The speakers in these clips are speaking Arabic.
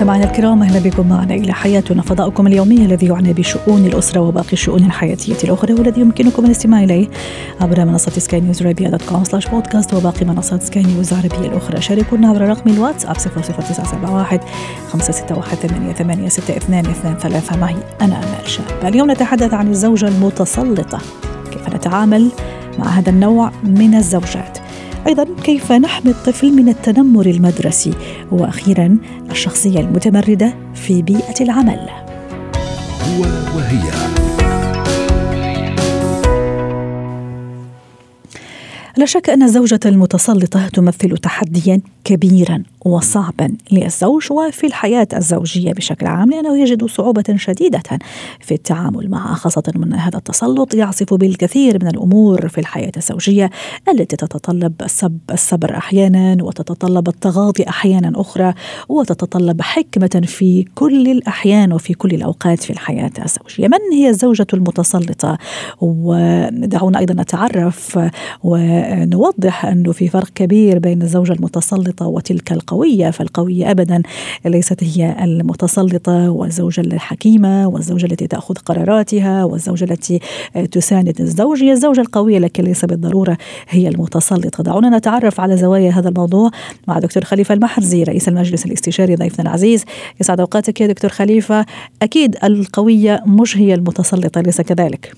مستمعينا الكرام أهلا بكم معنا إلى حياتنا. فضاؤكم اليومي الذي يعنى بشؤون الأسرة وباقي الشؤون الحياتية الأخرى والذي يمكنكم الاستماع إليه عبر منصة سكاي نيوز عربية dot com slash podcast وباقي منصات سكاي نيوز العربية الأخرى. شاركونا عبر رقم الواتساب 00971 561 886223 معي أنا آمال شاب. اليوم نتحدث عن الزوجة المتسلطة. كيف نتعامل مع هذا النوع من الزوجات؟ أيضا كيف نحمي الطفل من التنمر المدرسي؟ وأخيرا الشخصية المتمردة في بيئة العمل. هو وهي. لا شك أن الزوجه المتسلطة تمثل تحديا كبيرا. وصعبا للزوج وفي الحياة الزوجية بشكل عام لأنه يجد صعوبة شديدة في التعامل معها خاصة من هذا التسلط يعصف بالكثير من الأمور في الحياة الزوجية التي تتطلب الصبر أحيانا وتتطلب التغاضي أحيانا أخرى وتتطلب حكمة في كل الأحيان وفي كل الأوقات في الحياة الزوجية. من هي الزوجة المتسلطة؟ ودعونا أيضا نتعرف ونوضح أنه في فرق كبير بين الزوجة المتسلطة وتلك القويه فالقويه ابدا. ليست هي المتسلطة والزوجة الحكيمة والزوجة التي تأخذ قراراتها والزوجة التي تساند الزوج هي الزوجة القوية لكن ليس بالضرورة هي المتسلطة. دعونا نتعرف على زوايا هذا الموضوع مع دكتور خليفة المحرزي رئيس المجلس الاستشاري ضيفنا العزيز. يسعد أوقاتك يا دكتور خليفة. أكيد القوية مش هي المتسلطة اليس كذلك؟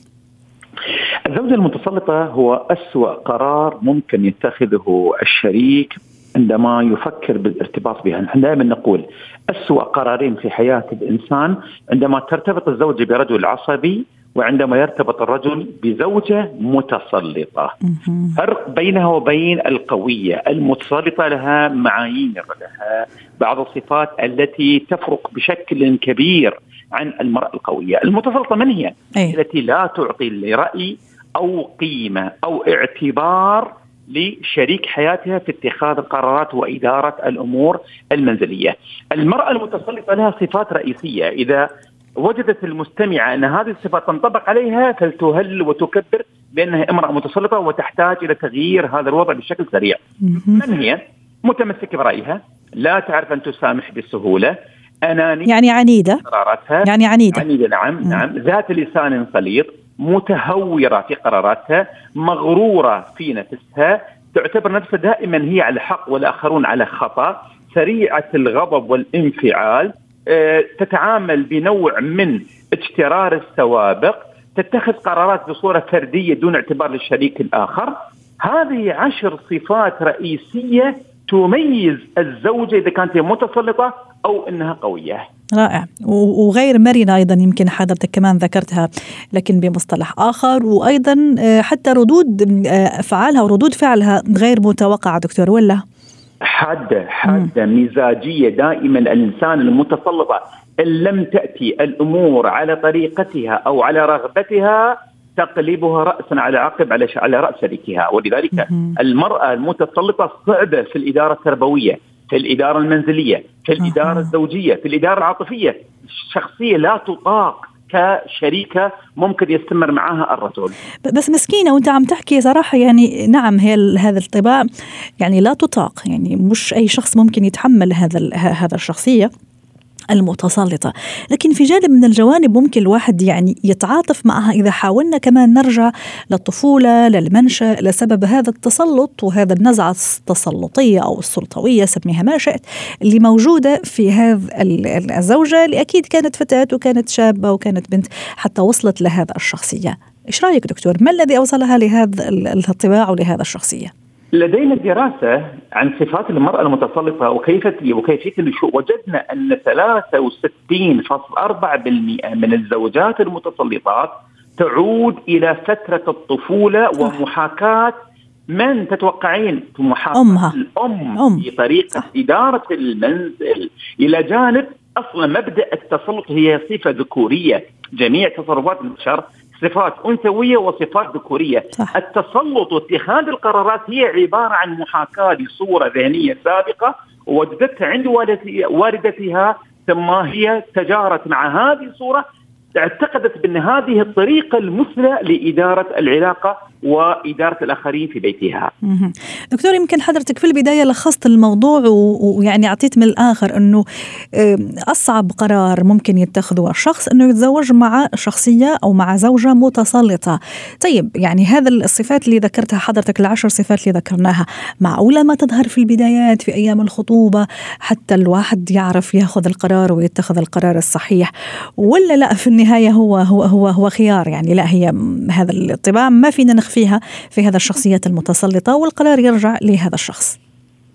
الزوجة المتسلطة هو أسوأ قرار ممكن يتخذه الشريك عندما يفكر بالارتباط بها نحن دائما نقول أسوأ قرارين في حياة الإنسان عندما ترتبط الزوجة برجل عصبي وعندما يرتبط الرجل بزوجة متسلطة فرق بينها وبين القوية المتسلطة لها معايير لها بعض الصفات التي تفرق بشكل كبير عن المرأة القوية المتسلطة من هي؟ أي. التي لا تعطي لرأي أو قيمة أو اعتبار لشريك حياتها في اتخاذ القرارات وإدارة الأمور المنزلية. المرأة المتسلطة لها صفات رئيسية. إذا وجدت المستمعة أن هذه الصفات تنطبق عليها فلتهل وتكبر بأنها امرأة متسلطة وتحتاج إلى تغيير هذا الوضع بشكل سريع. من هي؟ متمسكة برأيها. لا تعرف أن تسامح بسهولة. أنانية يعني عنيدة. قراراتها. يعني عنيدة. عنيدة. نعم نعم. ذات لسان سليط. متهورة في قراراتها مغرورة في نفسها تعتبر نفسها دائما هي على حق والآخرون على خطأ سريعة الغضب والانفعال آه، تتعامل بنوع من اجترار السوابق تتخذ قرارات بصورة فردية دون اعتبار للشريك الآخر. هذه عشر صفات رئيسية تميز الزوجة إذا كانت هي متسلطة أو أنها قوية. رائع. وغير مرنة أيضا يمكن حضرتك كمان ذكرتها لكن بمصطلح آخر. وأيضا آه، حتى ردود آه، أفعالها وردود فعلها غير متوقعة دكتور ولا؟ حادة حادة. مزاجية دائما الإنسان المتسلطة إن لم تأتي الأمور على طريقتها أو على رغبتها تقلبها رأسا على عقب على على رأس شريكها. ولذلك. المرأة المتسلطة صعبة في الإدارة التربوية. في الإدارة المنزلية في الإدارة أها. الزوجية في الإدارة العاطفية. شخصية لا تطاق كشريكة ممكن يستمر معها الرجل. بس مسكينة وأنت عم تحكي صراحة يعني نعم هي هذا الطباع يعني لا تطاق يعني مش أي شخص ممكن يتحمل هذا هذا الشخصية. المتسلطة. لكن في جانب من الجوانب ممكن الواحد يعني يتعاطف معها إذا حاولنا كمان نرجع للطفولة للمنشأ لسبب هذا التسلط وهذا النزعة التسلطية أو السلطوية سميها ما شئت اللي موجودة في هذا ال- ال- الزوجة اللي أكيد كانت فتاة وكانت شابة وكانت بنت حتى وصلت لهذا الشخصية. إيش رأيك دكتور؟ ما الذي أوصلها لهذا ال- الطباع ولهذا الشخصية؟ لدينا دراسة عن صفات المرأة المتسلطة وكيفية وكيفية النشوء وجدنا أن 63.4% من الزوجات المتسلطات تعود إلى فترة الطفولة ومحاكاة من تتوقعين محاكاة أمها. الأم أم. في طريقة صح. إدارة المنزل إلى جانب أصلا مبدأ التسلط هي صفة ذكورية جميع تصرفات البشر صفات أنثوية وصفات ذكورية صح. التسلط واتخاذ القرارات هي عبارة عن محاكاة لصورة ذهنية سابقة وجدتها عند والدتها ثم هي تجارت مع هذه الصورة اعتقدت بأن هذه الطريقة المثلى لإدارة العلاقة وإدارة الآخرين في بيتها. دكتور يمكن حضرتك في البداية لخصت الموضوع ويعني أعطيت من الآخر إنه أصعب قرار ممكن يتخذه الشخص إنه يتزوج مع شخصية أو مع زوجة متسلطة. طيب يعني هذا الصفات اللي ذكرتها حضرتك العشر صفات اللي ذكرناها معقولة ما تظهر في البدايات في أيام الخطوبة حتى الواحد يعرف يأخذ القرار ويتخذ القرار الصحيح ولا لا في النهاية هو هو هو هو خيار يعني لا هي هذا الطباع ما فينا نخفيها في هذا الشخصيات المتسلطة والقرار يرجع لهذا الشخص.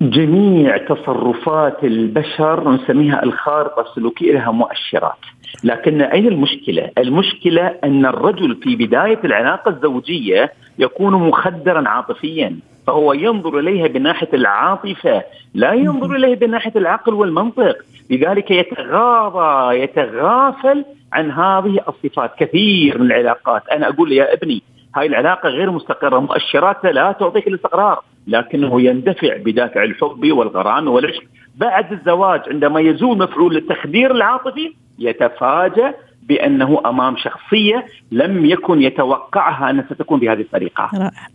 جميع تصرفات البشر نسميها الخارطة السلوكية لها مؤشرات، لكن أين المشكلة؟ المشكلة أن الرجل في بداية العلاقة الزوجية يكون مخدرا عاطفيا، فهو ينظر إليها بناحيه العاطفة، لا ينظر إليها بناحيه العقل والمنطق، لذلك يتغاضى يتغافل عن هذه الصفات كثير من العلاقات أنا أقول يا ابني هاي العلاقة غير مستقرة مؤشراتها لا تعطيك الاستقرار لكنه يندفع بدافع الحب والغرام والعشق. بعد الزواج عندما يزول مفعول التخدير العاطفي يتفاجأ بأنه أمام شخصية لم يكن يتوقعها انها ستكون بهذه الطريقة. رائع.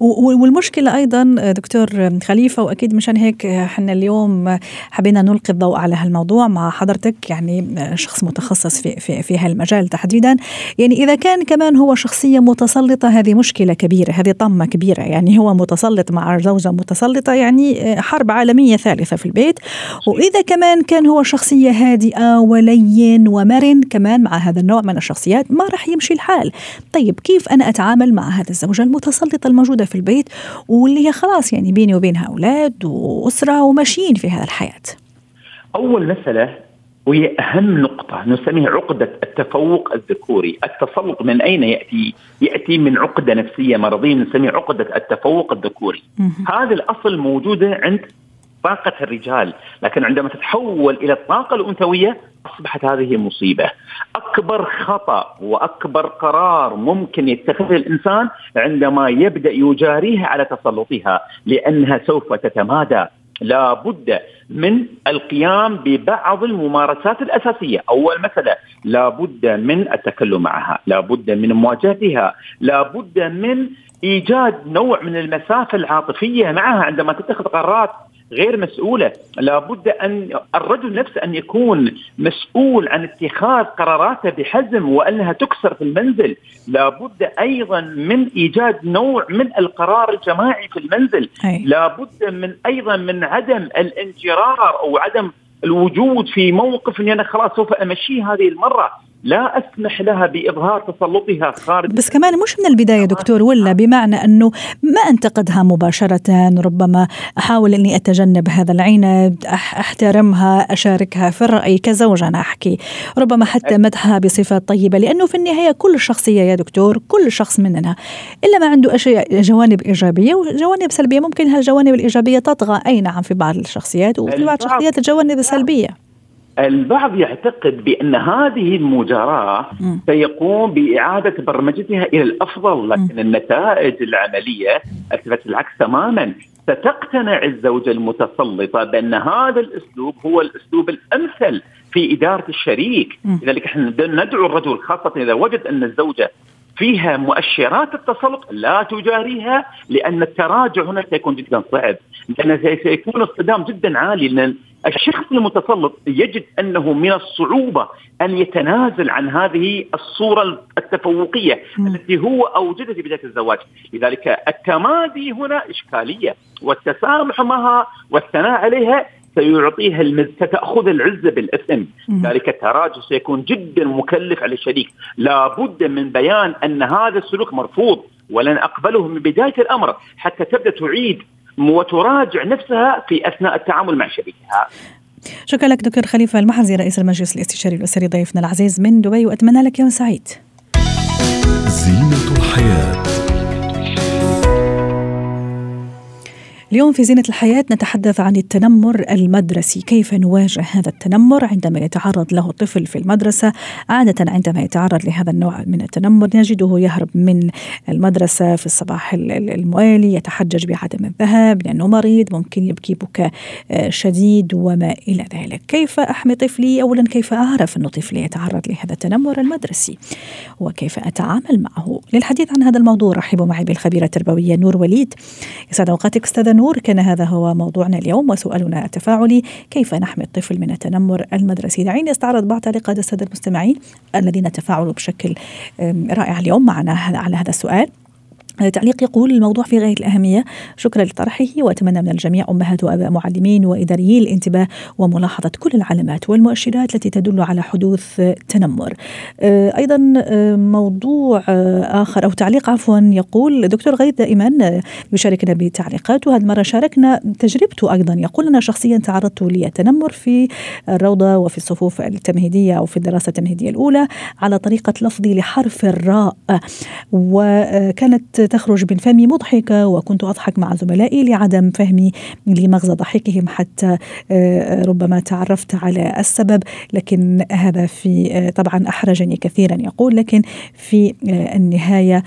والمشكلة أيضا دكتور خليفة وأكيد مشان هيك إحنا اليوم حبينا نلقي الضوء على هالموضوع مع حضرتك يعني شخص متخصص في في في هالمجال تحديدا، يعني إذا كان كمان هو شخصية متسلطة هذه مشكلة كبيرة، هذه طمة كبيرة، يعني هو متسلط مع زوجة متسلطة يعني حرب عالمية ثالثة في البيت، وإذا كمان كان هو شخصية هادئة ولين ومرن كمان مع هذا النوع من الشخصيات ما راح يمشي الحال. طيب كيف أنا أتعامل مع هذه الزوجة المتسلطة الموجودة في البيت واللي هي خلاص يعني بيني وبينها أولاد وأسرة وماشيين في هذا الحياة؟ أول مسألة وهي أهم نقطة نسميها عقدة التفوق الذكوري. التسلط من أين يأتي؟ يأتي من عقدة نفسية مرضية نسميها عقدة التفوق الذكوري. هذا الأصل موجودة عند طاقة الرجال. لكن عندما تتحول إلى الطاقة الأنثوية أصبحت هذه مصيبة. أكبر خطأ وأكبر قرار ممكن يتخذه الإنسان عندما يبدأ يجاريها على تسلطها لأنها سوف تتمادى. لا بد من القيام ببعض الممارسات الأساسية. أول مسألة لا بد من التكلم معها لا بد من مواجهتها لا بد من إيجاد نوع من المسافة العاطفية معها عندما تتخذ قرارات غير مسؤولة. لابد أن الرجل نفسه أن يكون مسؤول عن اتخاذ قراراته بحزم وأنها تكسر في المنزل. لابد أيضا من إيجاد نوع من القرار الجماعي في المنزل. لابد من أيضا من عدم الانجرار أو عدم الوجود في موقف اني أنا خلاص سوف أمشي هذه المرة. لا أسمح لها بإظهار تسلطها خارج بس كمان مش من البداية دكتور ولا بمعنى أنه ما أنتقدها مباشرة ربما أحاول إني أتجنب هذا العناد أحترمها أشاركها في الرأي كزوجه أنا أحكي. ربما حتى مدحها بصفات طيبة لأنه في النهاية كل شخصية يا دكتور كل شخص مننا إلا ما عنده أشياء جوانب إيجابية وجوانب سلبية. ممكن هالجوانب الإيجابية تطغى أي نعم في بعض الشخصيات وفي بعض الشخصيات الجوانب السلبيه البعض يعتقد بأن هذه المجاراة سيقوم بإعادة برمجتها إلى الأفضل لكن النتائج العملية اثبتت العكس تماما. ستقتنع الزوجة المتسلطه بأن هذا الأسلوب هو الأسلوب الأمثل في إدارة الشريك. لذلك إحنا ندعو الرجل خاصة إذا وجد أن الزوجة فيها مؤشرات التسلط لا تجاريها لأن التراجع هنا سيكون جدا صعب لأن سيكون الصدام جدا عالي لأن الشخص المتسلط يجد أنه من الصعوبة أن يتنازل عن هذه الصورة التفوقية م. التي هو أوجدها في بداية الزواج، لذلك التمادي هنا إشكالية والتسامح معها والثناء عليها سيعطيها المز... ستأخذ العزة بالإثم ذلك التراجع سيكون جدا مكلف على الشريك. لابد من بيان أن هذا السلوك مرفوض ولن أقبله من بداية الأمر حتى تبدأ تعيد وتراجع نفسها في أثناء التعامل مع شريكها. شكرا لك دكتور خليفة المحزي رئيس المجلس الاستشاري الأسري ضيفنا العزيز من دبي وأتمنى لك يوم سعيد. زينة اليوم في زينة الحياة نتحدث عن التنمر المدرسي. كيف نواجه هذا التنمر؟ عندما يتعرض له طفل في المدرسة عادة عندما يتعرض لهذا النوع من التنمر نجده يهرب من المدرسة في الصباح الموالي يتحجج بعدم الذهاب لأنه مريض ممكن يبكي بكاء آه، شديد وما إلى ذلك. كيف أحمي طفلي؟ أولا كيف أعرف أن طفلي يتعرض لهذا التنمر المدرسي؟ وكيف أتعامل معه؟ للحديث عن هذا الموضوع رحبوا معي بالخبيرة التربوية نور وليد. يسعد أوقاتك أستاذة نور كان هذا هو موضوعنا اليوم وسؤالنا التفاعلي كيف نحمي الطفل من التنمر المدرسي؟ دعيني استعرض بعض تعليقات السادة المستمعين الذين تفاعلوا بشكل رائع اليوم معنا على هذا السؤال. تعليق يقول الموضوع في غاية الأهمية. شكرا لطرحه وأتمنى من الجميع أمهات وأباء معلمين وإداريي الانتباه وملاحظة كل العلامات والمؤشرات التي تدل على حدوث تنمر. آه، أيضا آه، موضوع آه، آخر أو تعليق عفوا يقول دكتور غيث دائما يشاركنا بتعليقاته هذه المرة شاركنا تجربته أيضا. يقول أنا شخصيا تعرضت للتنمر في الروضة وفي الصفوف التمهيدية أو في الدراسة التمهيدية الأولى على طريقة لفظي لحرف الراء. وكانت تخرج من فمي مضحكة وكنت أضحك مع زملائي لعدم فهمي لمغزى ضحكهم حتى آه، ربما تعرفت على السبب لكن هذا في آه، طبعا أحرجني كثيرا يقول لكن في آه، النهاية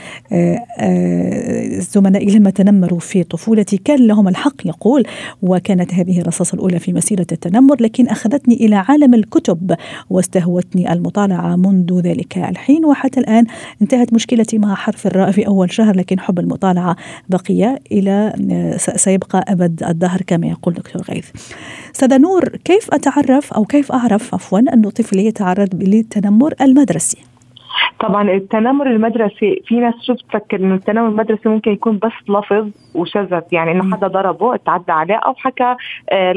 زملائي لما تنمروا في طفولتي كان لهم الحق يقول وكانت هذه الرصاصة الأولى في مسيرة التنمر لكن أخذتني إلى عالم الكتب واستهوتني المطالعة منذ ذلك الحين وحتى الآن انتهت مشكلتي مع حرف الراء في أول شهر لكن حب المطالعة بقي إلى سيبقى أبد الدهر كما يقول دكتور غيث. سادة نور كيف أتعرف أو كيف أعرف عفوا أن طفلي يتعرض للتنمر المدرسي؟ طبعا التنمر المدرسي في ناس شو بتفكر إنه التنمر المدرسي ممكن يكون بس لفظ وشذف يعني إنه حدا ضربه تعدى عليه أو حكى آه،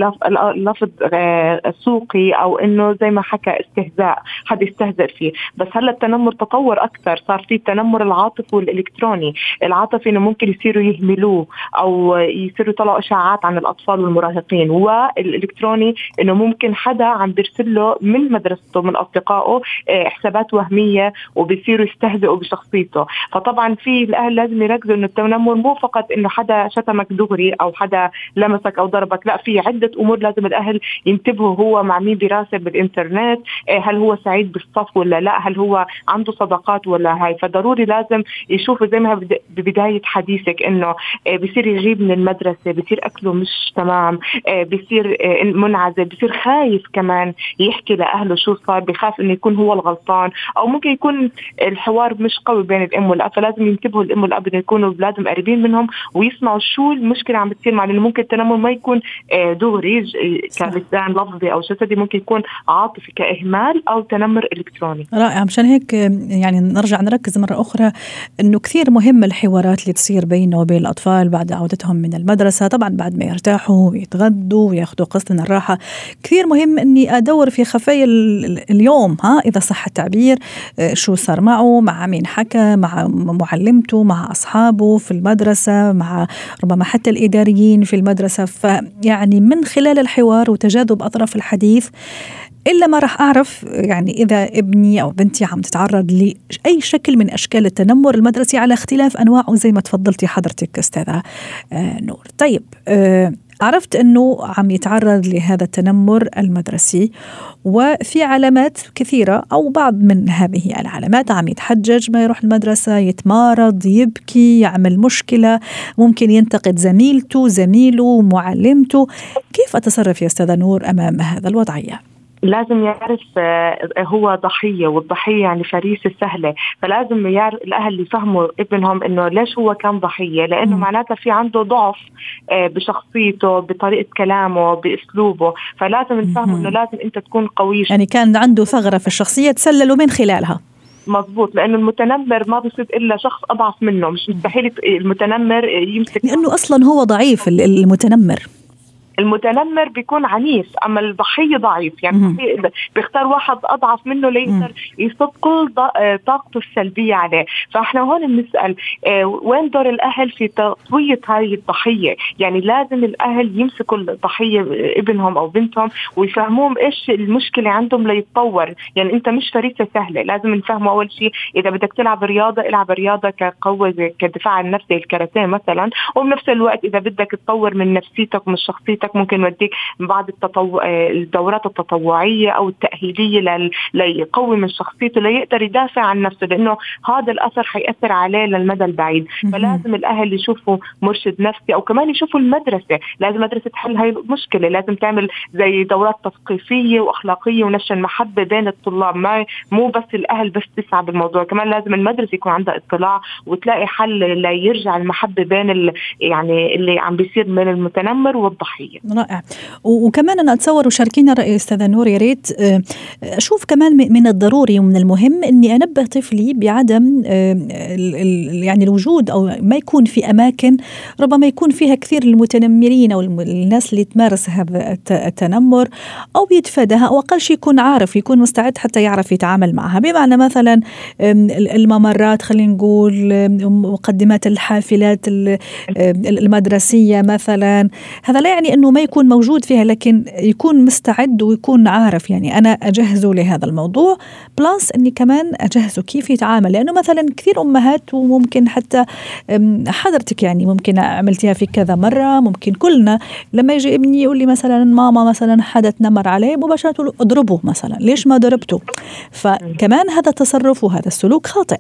لفظ آه، سوقي أو إنه زي ما حكى استهزاء حدا يستهزئ فيه. بس هلأ التنمر تطور أكثر صار في التنمر العاطفي والإلكتروني العاطفي إنه ممكن يصيروا يهملوه أو يصيروا يطلعوا إشاعات عن الأطفال والمراهقين والإلكتروني إنه ممكن حدا عم بيرسل له من مدرسته من أصدقائه آه، حسابات وهمية وبيصيروا يستهزئوا بشخصيته. فطبعا في الأهل لازم يركزوا إنه التنمر مو فقط إنه حدا شتمك دغري أو حدا لمسك أو ضربك لا في عدة أمور لازم الأهل ينتبهوا هو مع مين بيراسل بالإنترنت إيه، هل هو سعيد بالصف ولا لا هل هو عنده صداقات ولا هاي. فضروري لازم يشوفوا زي ما ببداية حديثك إنه إيه، بصير يغيب من المدرسة بصير أكله مش تمام إيه، بصير منعزل بصير خايف كمان يحكي لأهله شو صار بخاف إنه يكون هو الغلطان أو ممكن يكون الحوار مش قوي بين الأم والأب فلازم ينتبهوا الأم والأب إنه يكونوا اولادهم قريبين منهم ويسمعوا شو المشكلة عم بتصير مع لأنه ممكن التنمر ما يكون آه، دغري كلسان لفظي أو جسدي ممكن يكون عاطفي كإهمال أو تنمر إلكتروني. رائع. مشان هيك يعني نرجع نركز مرة أخرى إنه كثير مهم الحوارات اللي تصير بينه وبين الأطفال بعد عودتهم من المدرسة طبعا بعد ما يرتاحوا ويتغدوا وياخذوا قسط من الراحة. كثير مهم إني أدور في خفايا اليوم ها إذا صح التعبير آه، شو صار معه مع مين حكى مع معلمته مع أصحابه في المدرسة مع ربما حتى الإداريين في المدرسة فيعني من خلال الحوار وتجاذب أطراف الحديث إلا ما راح أعرف يعني إذا ابني أو بنتي عم تتعرض لأي شكل من أشكال التنمر المدرسي على اختلاف أنواعه زي ما تفضلتي حضرتك أستاذة آه، نور. طيب آه، عرفت أنه عم يتعرض لهذا التنمر المدرسي وفي علامات كثيرة أو بعض من هذه العلامات عم يتحجج ما يروح المدرسة يتمارض يبكي يعمل مشكلة ممكن ينتقد زميلته زميله معلمته. كيف أتصرف يا أستاذة نور أمام هذا الوضعية؟ لازم يعرف آه، هو ضحية والضحية يعني فريسة سهلة. فلازم يعرف الأهل يفهموا ابنهم إنه ليش هو كان ضحية؟ لأنه معناتها في عنده ضعف آه، بشخصيته بطريقة كلامه بأسلوبه. فلازم نفهمه إنه لازم أنت تكون قوي يعني كان عنده ثغرة في الشخصية تسللوا من خلالها. مضبوط لأنه المتنمر ما بيصير إلا شخص أضعف منه. مش مستحيل المتنمر يمسك لأنه أصلا هو ضعيف المتنمر. المتنمر بيكون عنيف أما الضحية ضعيف. يعني بيختار واحد أضعف منه ليقدر يصب كل آه، طاقته السلبية عليه. فإحنا هون بنسأل آه، وين دور الأهل في تقوية هاي الضحية؟ يعني لازم الأهل يمسكوا الضحية ابنهم أو بنتهم ويفهموهم إيش المشكلة عندهم ليتطور. يعني أنت مش فريسة سهلة لازم نفهمه أول شيء. إذا بدك تلعب رياضة العب رياضة كقوة كدفاع عن النفس الكاراتيه مثلا. وبنفس الوقت إذا بدك تطور من نفسيتك ومن شخصيتك ممكن نوديك بعض التطو... الدورات التطوعية أو التأهيلية. ليقوي من شخصيته ليقدر يدافع عن نفسه لأنه هذا الأثر حيأثر عليه للمدى البعيد. فلازم الأهل يشوفوا مرشد نفسي أو كمان يشوفوا المدرسة. لازم المدرسة تحل هاي المشكلة لازم تعمل زي دورات تثقيفية وأخلاقية ونشر المحبة بين الطلاب. ما مو بس الأهل بس تسعى بالموضوع كمان لازم المدرسة يكون عندها اطلاع وتلاقي حل ليرجع المحبة بين ال... يعني اللي عم بيصير بين المتنمر والضحية. رائع. وكمان أنا أتصور وشاركينا رأي أستاذة نور يا ريت آه، أشوف كمان من الضروري ومن المهم إني أنبه طفلي بعدم آه، يعني الوجود أو ما يكون في أماكن ربما يكون فيها كثير المتنمرين أو الناس اللي تمارس هذا التنمر أو بيتفاداها أو أقل شيء يكون عارف يكون مستعد حتى يعرف يتعامل معها. بمعنى مثلا الممرات خلينا نقول مقدمات الحافلات المدرسية مثلا. هذا لا يعني إنه ما يكون موجود فيها لكن يكون مستعد ويكون عارف يعني أنا أجهزه لهذا الموضوع بلس إني كمان أجهزه كيف يتعامل. لأنه مثلا كثير أمهات وممكن حتى حضرتك يعني ممكن عملتيها في كذا مرة ممكن كلنا لما يجي ابني يقول لي مثلا ماما مثلا حدا تنمر عليه مباشرة اضربه مثلا ليش ما ضربته؟ فكمان هذا التصرف وهذا السلوك خاطئ.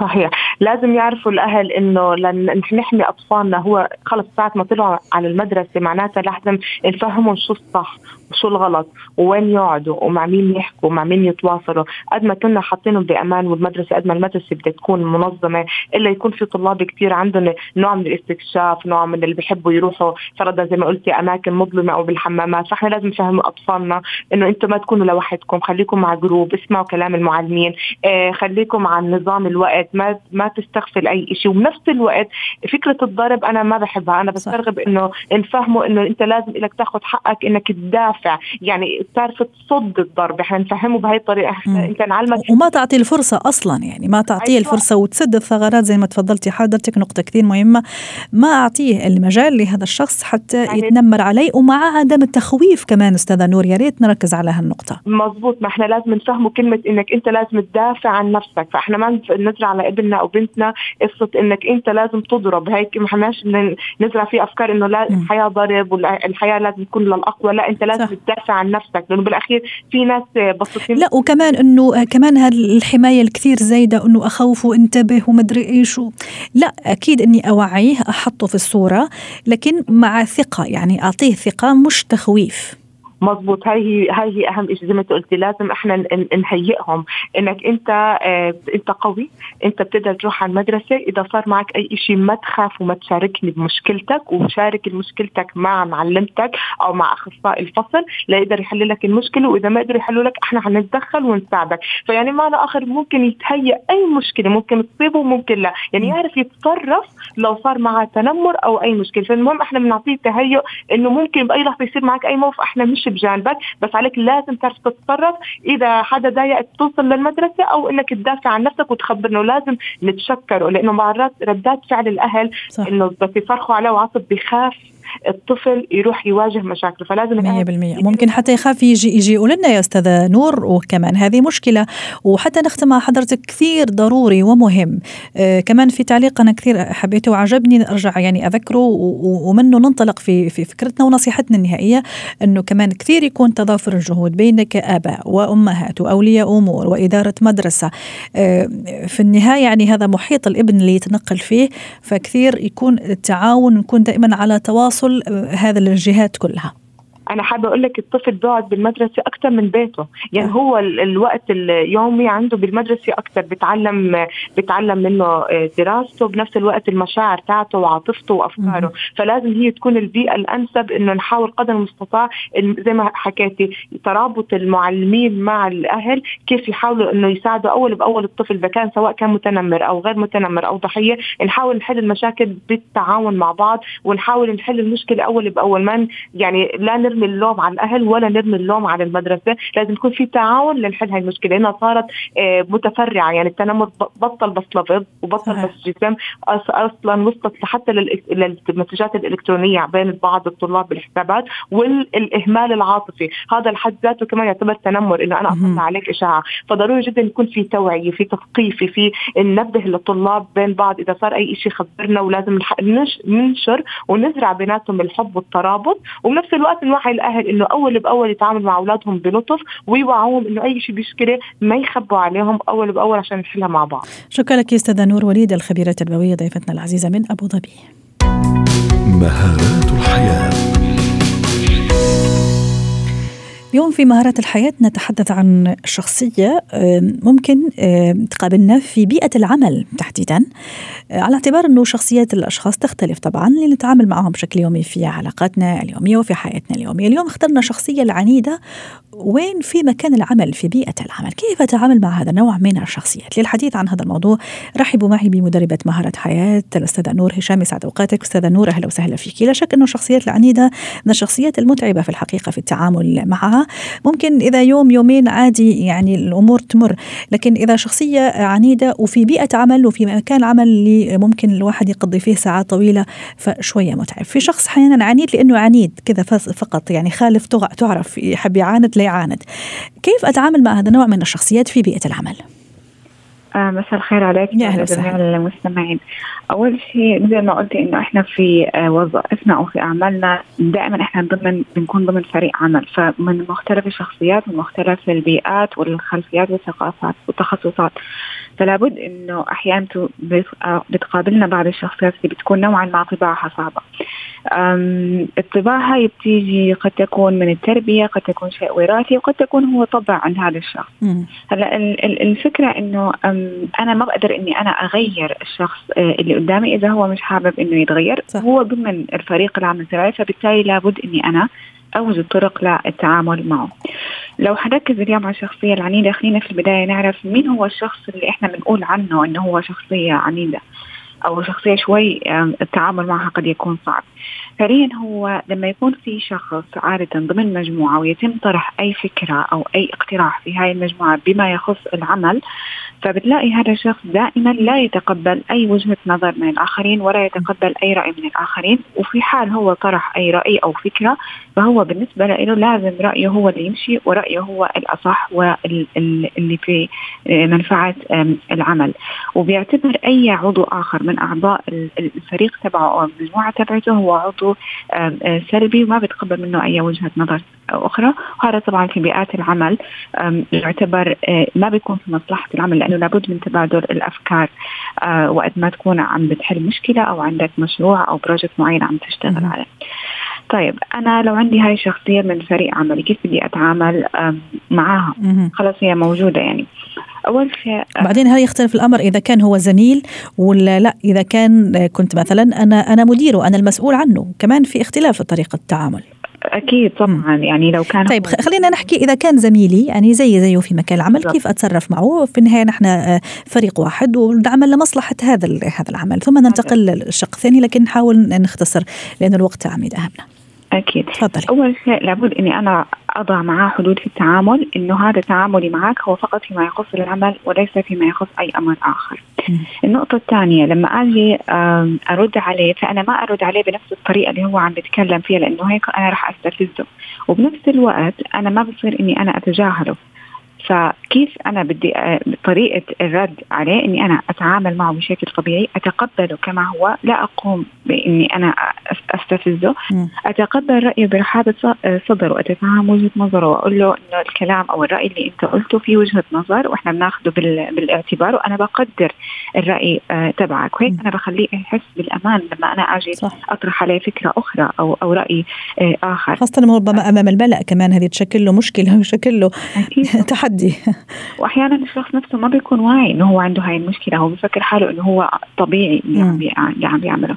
صحيح. لازم يعرفوا الأهل إنه لن نحمي أطفالنا. هو خلص ساعة ما طلعوا على المدرسة معناتها لازم نفهمهم شو الصح وشو الغلط ووين يقعدوا ومع مين يحكوا ومع مين يتواصلوا. قد ما كنا حاطينهم بأمان والمدرسة قد ما المدرسة بدها تكون منظمة إلا يكون في طلاب كثير عندهم نوع من الاستكشاف نوع من اللي بيحبوا يروحوا فرضا زي ما قلتي أماكن مظلمة أو بالحمامات. فإحنا لازم نفهم أطفالنا إنه أنتم ما تكونوا لوحدكم. خليكم مع جروب اسمعوا كلام المعلمين. آه خليكم عن نظام الوقت. ما ما تستغفل أي شيء وبنفس الوقت فكرة الضرب أنا ما بحبها. أنا بسترغب إنه نفهمه إنه أنت لازم لك تاخذ حقك إنك تدافع. يعني تعرف تصد الضرب. إحنا نفهمه بهي الطريقة. إنت نعلمك. وما تعطي الفرصة أصلا يعني. ما تعطيه أيوة. الفرصة وتسد الثغرات زي ما تفضلتي حضرتك. نقطة كثير مهمة. ما أعطيه المجال لهذا الشخص حتى يعني يتنمر علي ومع عدم التخويف كمان أستاذة نور يا ريت نركز على هالنقطة. مزبوط ما إحنا لازم نفهمه كلمة إنك أنت لازم تدافع عن نفسك. فإحنا ما نزرع على ابننا أو بنتنا قصة إنك أنت لازم تضرب. هيك ما حناش نزرع في أفكار إنه لا الحياة ضرب والحياة لازم تكون للأقوى. لا أنت لازم تدافع عن نفسك لأنه بالأخير في ناس بسيطين. لا وكمان إنه كمان هالحمايه الكثير زايدة إنه اخوفه انتبه ومدري إيش لا أكيد إني أوعيه أحطه في الصورة لكن مع ثقة يعني أعطيه ثقة مش تخويف. مزبوط هاي هي هاي هي أهم شيء زي ما أنت قلتي لازم إحنا نهيئهم إنك أنت آه أنت قوي أنت بتقدر تروح على المدرسة. إذا صار معك أي شيء ما تخاف وما تشاركني بمشكلتك وشارك مشكلتك مع معلمتك أو مع أخصائي الفصل ليقدر يحل لك المشكلة وإذا ما قدر يحلوا لك إحنا حنتدخل ونساعدك. فيعني معنى آخر ممكن يتهيأ أي مشكلة ممكن تصيبه وممكن لا. يعني يعرف يتصرف لو صار معه تنمر أو أي مشكلة. فالمهم إحنا بنعطيه تهيؤ إنه ممكن بأي لحظة يصير معك أي موقف إحنا مش بجانبك بس عليك لازم تعرف تتصرف إذا حدا ضايقك توصل للمدرسة أو إنك تدافع عن نفسك وتخبرنا ولازم نتشكره لأنه مرات ردات فعل الأهل صح. إنه بس يصرخوا عليه وعصب بخاف الطفل يروح يواجه مشاكله فلازم 100% ممكن حتى يخاف يجي يجي يقول لنا يا أستاذة نور وكمان. هذه مشكلة وحتى نختم مع حضرتك كثير ضروري ومهم. آه كمان في تعليق أنا كثير حبيته وعجبني أرجع يعني أذكره ومنه ننطلق في في فكرتنا ونصيحتنا النهائية إنه كمان كثير يكون تضافر الجهود بين كاباء وأمهات وأولياء أمور وإدارة مدرسة. آه في النهاية يعني هذا محيط الابن اللي يتنقل فيه فكثير يكون التعاون نكون دائما على تواصل آه، هذا الجهات كلها. أنا حابة أقول لك الطفل بيقعد بالمدرسة أكثر من بيته. يعني آه. هو الوقت اليومي عنده بالمدرسة أكثر بتعلم بتعلم منه آه، دراسته بنفس الوقت المشاعر تاعته وعاطفته وأفكاره. فلازم هي تكون البيئة الأنسب إنه نحاول قدر المستطاع زي ما حكيتي ترابط المعلمين مع الأهل كيف يحاولوا إنه يساعدوا أول بأول الطفل إذا كان سواء كان متنمر أو غير متنمر أو ضحية نحاول نحل المشاكل بالتعاون مع بعض ونحاول نحل المشكلة أول بأول. ما يعني لا نرمي اللوم على الأهل ولا نرمي اللوم على المدرسة. لازم يكون في تعاون لنحل هاي المشكلة. لأنها صارت آه، متفرعة. يعني التنمر بطل بس لفظ وبطل بس جسم. أصلا وصلت حتى للمسجات الإلكترونية بين بعض الطلاب بالحسابات والإهمال العاطفي. هذا لحد ذاته كمان يعتبر تنمر إنه أنا اطلع عليك إشاعة. فضروري جدا يكون في توعية في تثقيف في ننبه للطلاب بين بعض. إذا صار أي شيء خبرنا ولازم ننشر ونزرع بيناتهم الحب والترابط. وبنفس الوقت نوعي الأهل إنه أول بأول يتعامل مع أولادهم بلطف ويوعوهم إنه أي شيء مشكله ما يخبوا عليهم أول بأول عشان نحلها مع بعض. شكرا لك أستاذة نور وليد الخبيرة التربوية ضيفتنا العزيزة من أبو ظبي. مهارات الحياة اليوم في مهارات الحياة نتحدث عن شخصية ممكن تقابلنا في بيئة العمل تحديدا. آه، على اعتبار أنه شخصيات الأشخاص تختلف طبعا اللي نتعامل معهم بشكل يومي في علاقاتنا اليومية وفي حياتنا اليومية. اليوم اخترنا شخصية العنيدة. وين؟ في مكان العمل في بيئة العمل. كيف أتعامل مع هذا النوع من الشخصيات؟ للحديث عن هذا الموضوع رحبوا معي بمدربة مهارة حياة الأستاذة نور هشام. يسعد أوقاتك. أستاذة نور أهلا وسهلا فيك. لا شك أنه الشخصيات العنيدة من الشخصيات المتعبة في الحقيقة في التعامل معها. ممكن إذا يوم يومين عادي يعني الأمور تمر. لكن إذا شخصية عنيدة وفي بيئة عمل وفي مكان عمل اللي ممكن الواحد يقضي فيه ساعات طويلة فشوية متعب. في شخص أحيانا عنيد لأنه عنيد كذا فقط يعني خالف تعرف يحب يعاند لا يعاند. كيف أتعامل مع هذا النوع من الشخصيات في بيئة العمل؟ آه مساء الخير عليك يا أهلا جميع المستمعين. أول شيء مثل ما قلتي إنه إحنا في آه وظائفنا أو في أعمالنا دائما إحنا ضمن بنكون ضمن فريق عمل فمن مختلف الشخصيات ومختلف البيئات والخلفيات والثقافات والتخصصات فلا بد إنه أحيانا آه، بتقابلنا بعض الشخصيات اللي بتكون نوعا ما طباعها صعبة. الطباع هاي بتيجي قد تكون من التربية، قد تكون شيء وراثي وقد تكون هو طبع عند هذا الشخص. هلأ الفكرة إنه أنا ما بقدر إني أنا أغير الشخص آه، اللي قدامي إذا هو مش حابب إنه يتغير، صح. هو ضمن الفريق العمل تبعي فبالتالي لابد إني أنا أوجد طرق للتعامل معه. لو حنركز اليوم على الشخصية العنيدة خلينا في البداية نعرف مين هو الشخص اللي إحنا بنقول عنه إنه هو شخصية عنيدة أو شخصية شوي التعامل معها قد يكون صعب. فعليا هو لما يكون في شخص عادة ضمن مجموعة ويتم طرح أي فكرة أو أي اقتراح في هاي المجموعة بما يخص العمل فبتلاقي هذا الشخص دائما لا يتقبل أي وجهة نظر من الآخرين ولا يتقبل أي رأي من الآخرين وفي حال هو طرح أي رأي أو فكرة فهو بالنسبة له لازم رأيه هو اللي يمشي ورأيه هو الأصح واللي في منفعة العمل. وبيعتبر أي عضو آخر من أعضاء الفريق تبعه أو المجموعة تبعته هو عضو سلبي وما بيتقبل منه أي وجهة نظر أخرى. وهذا طبعا في بيئات العمل يعتبر ما بيكون في مصلحة العمل لأنه لابد من تبادل الأفكار وقت ما تكون عم بتحل مشكلة أو عندك مشروع أو بروجكت معين عم تشتغل عليه. طيب أنا لو عندي هاي الشخصية من فريق عملي كيف بدي أتعامل معاها؟ خلاص هي موجودة يعني. أول شيء بعدين هل يختلف الأمر إذا كان هو زميل ولا لا؟ إذا كان كنت مثلا أنا أنا مديره أنا المسؤول عنه كمان في اختلاف في طريقة التعامل. أكيد طبعا. يعني لو كان طيب خلينا نحكي إذا كان زميلي يعني زي زيه في مكان العمل بالضبط. كيف أتصرف معه؟ في النهاية نحن آه، فريق واحد ونعمل لمصلحة هذا هذا العمل ثم ننتقل للشق الثاني لكن نحاول نختصر لأن الوقت عميد أهمنا. أكيد. تفضلي. أول شيء لابد إني أنا أضع معاه حدود في التعامل. إنه هذا تعاملي معك هو فقط فيما يخص العمل وليس فيما يخص أي أمر آخر. م. النقطة الثانية لما أجي أرد عليه فأنا ما أرد عليه بنفس الطريقة اللي هو عم بيتكلم فيها لأنه هيك أنا راح أستفزه. وبنفس الوقت أنا ما بصير إني أنا أتجاهله. فكيف أنا بدي آه، طريقة الرد عليه إني أنا أتعامل معه بشكل طبيعي أتقبله كما هو لا أقوم بإني أنا أستفزه أتقبل رأيه برحابة آه، صدر واتفهم وجهة نظره وأقول له إنه الكلام أو الرأي اللي أنت قلته فيه وجهة نظر وإحنا بناخذه بالاعتبار وأنا بقدر الرأي آه، تبعك. وهيك أنا بخليه يحس بالأمان لما أنا أجي صح. أطرح عليه فكرة أخرى أو أو رأي آخر. خاصة ربما أمام الملأ كمان هذه تشكل له مشكلة وتشكل له تحدي. وأحيانا الشخص نفسه ما بيكون واعي إنه هو عنده هاي المشكلة. هو بفكر حاله إنه هو طبيعي اللي عم بيعمله.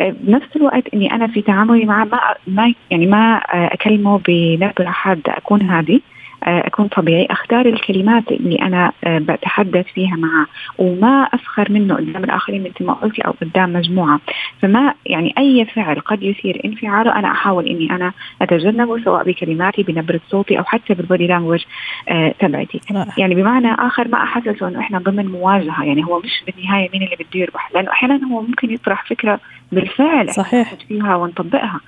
آه، بنفس الوقت إني أنا في تعاملي معه ما ما يعني ما أكلمه بنبرة حادة أكون هادي. آه، أكون طبيعي. أختار الكلمات اللي أنا آه، بتحدث فيها معه وما اسخر منه قدام الآخرين مثل ما قلتي أو قدام مجموعة. فما يعني أي فعل قد يثير انفعاله أنا أحاول إني أنا أتجنبه سواء بكلماتي بنبرة صوتي أو حتى بالبودي لانجوج آه، تبعتي. يعني بمعنى آخر ما احسسه إنه إحنا ضمن مواجهة. يعني هو مش بالنهاية مين اللي بده يربح. لأنه أحيانا هو ممكن يطرح فكرة بالفعل صحيح. فيها ونطبقها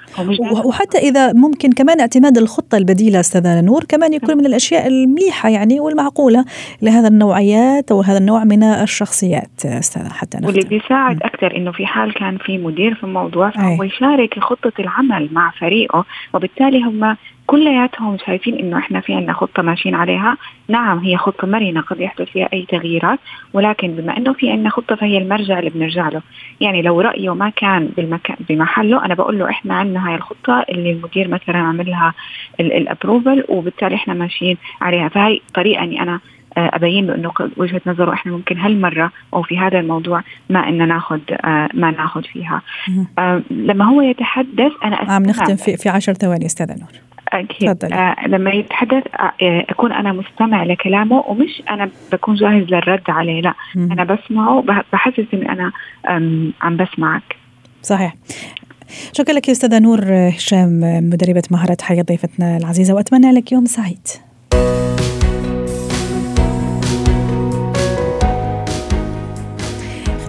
وحتى إذا ممكن كمان اعتماد الخطة البديلة أستاذة نور كمان يكون من الأشياء المليحه يعني والمعقولة لهذا النوعيات أو هذا النوع من الشخصيات أستاذة حتى واللي بيساعد أكثر إنه في حال كان في مدير في الموضوع فهو يشارك خطة العمل مع فريقه وبالتالي هم كلياتهم شايفين إنه إحنا في عندنا خطة ماشيين عليها، نعم هي خطة مرنة قد يحدث فيها أي تغييرات، ولكن بما إنه في عندنا خطة فهي المرجع اللي بنرجع له، يعني لو رأيه ما كان بالمكان بمحله أنا بقول له إحنا عندنا هاي الخطة اللي المدير مثلا عمل لها الابروفل وبالتالي إحنا ماشيين عليها، فهي طريقة إني أنا أبين له انه وجهة نظره إحنا ممكن هالمرة أو في هذا الموضوع ما ان ناخذ آه، ما ناخذ فيها. آه، لما هو يتحدث أنا عم نختم في في 10 ثواني أستاذة نور. أكيد آه لما يتحدث آه أكون أنا مستمع لكلامه ومش أنا بكون جاهز للرد عليه لا. مم. أنا بسمعه بحسس إني أنا عم بسمعك. صحيح. شكرا لك يا أستاذة نور هشام مدربة مهارات حياة ضيفتنا العزيزة وأتمنى لك يوم سعيد.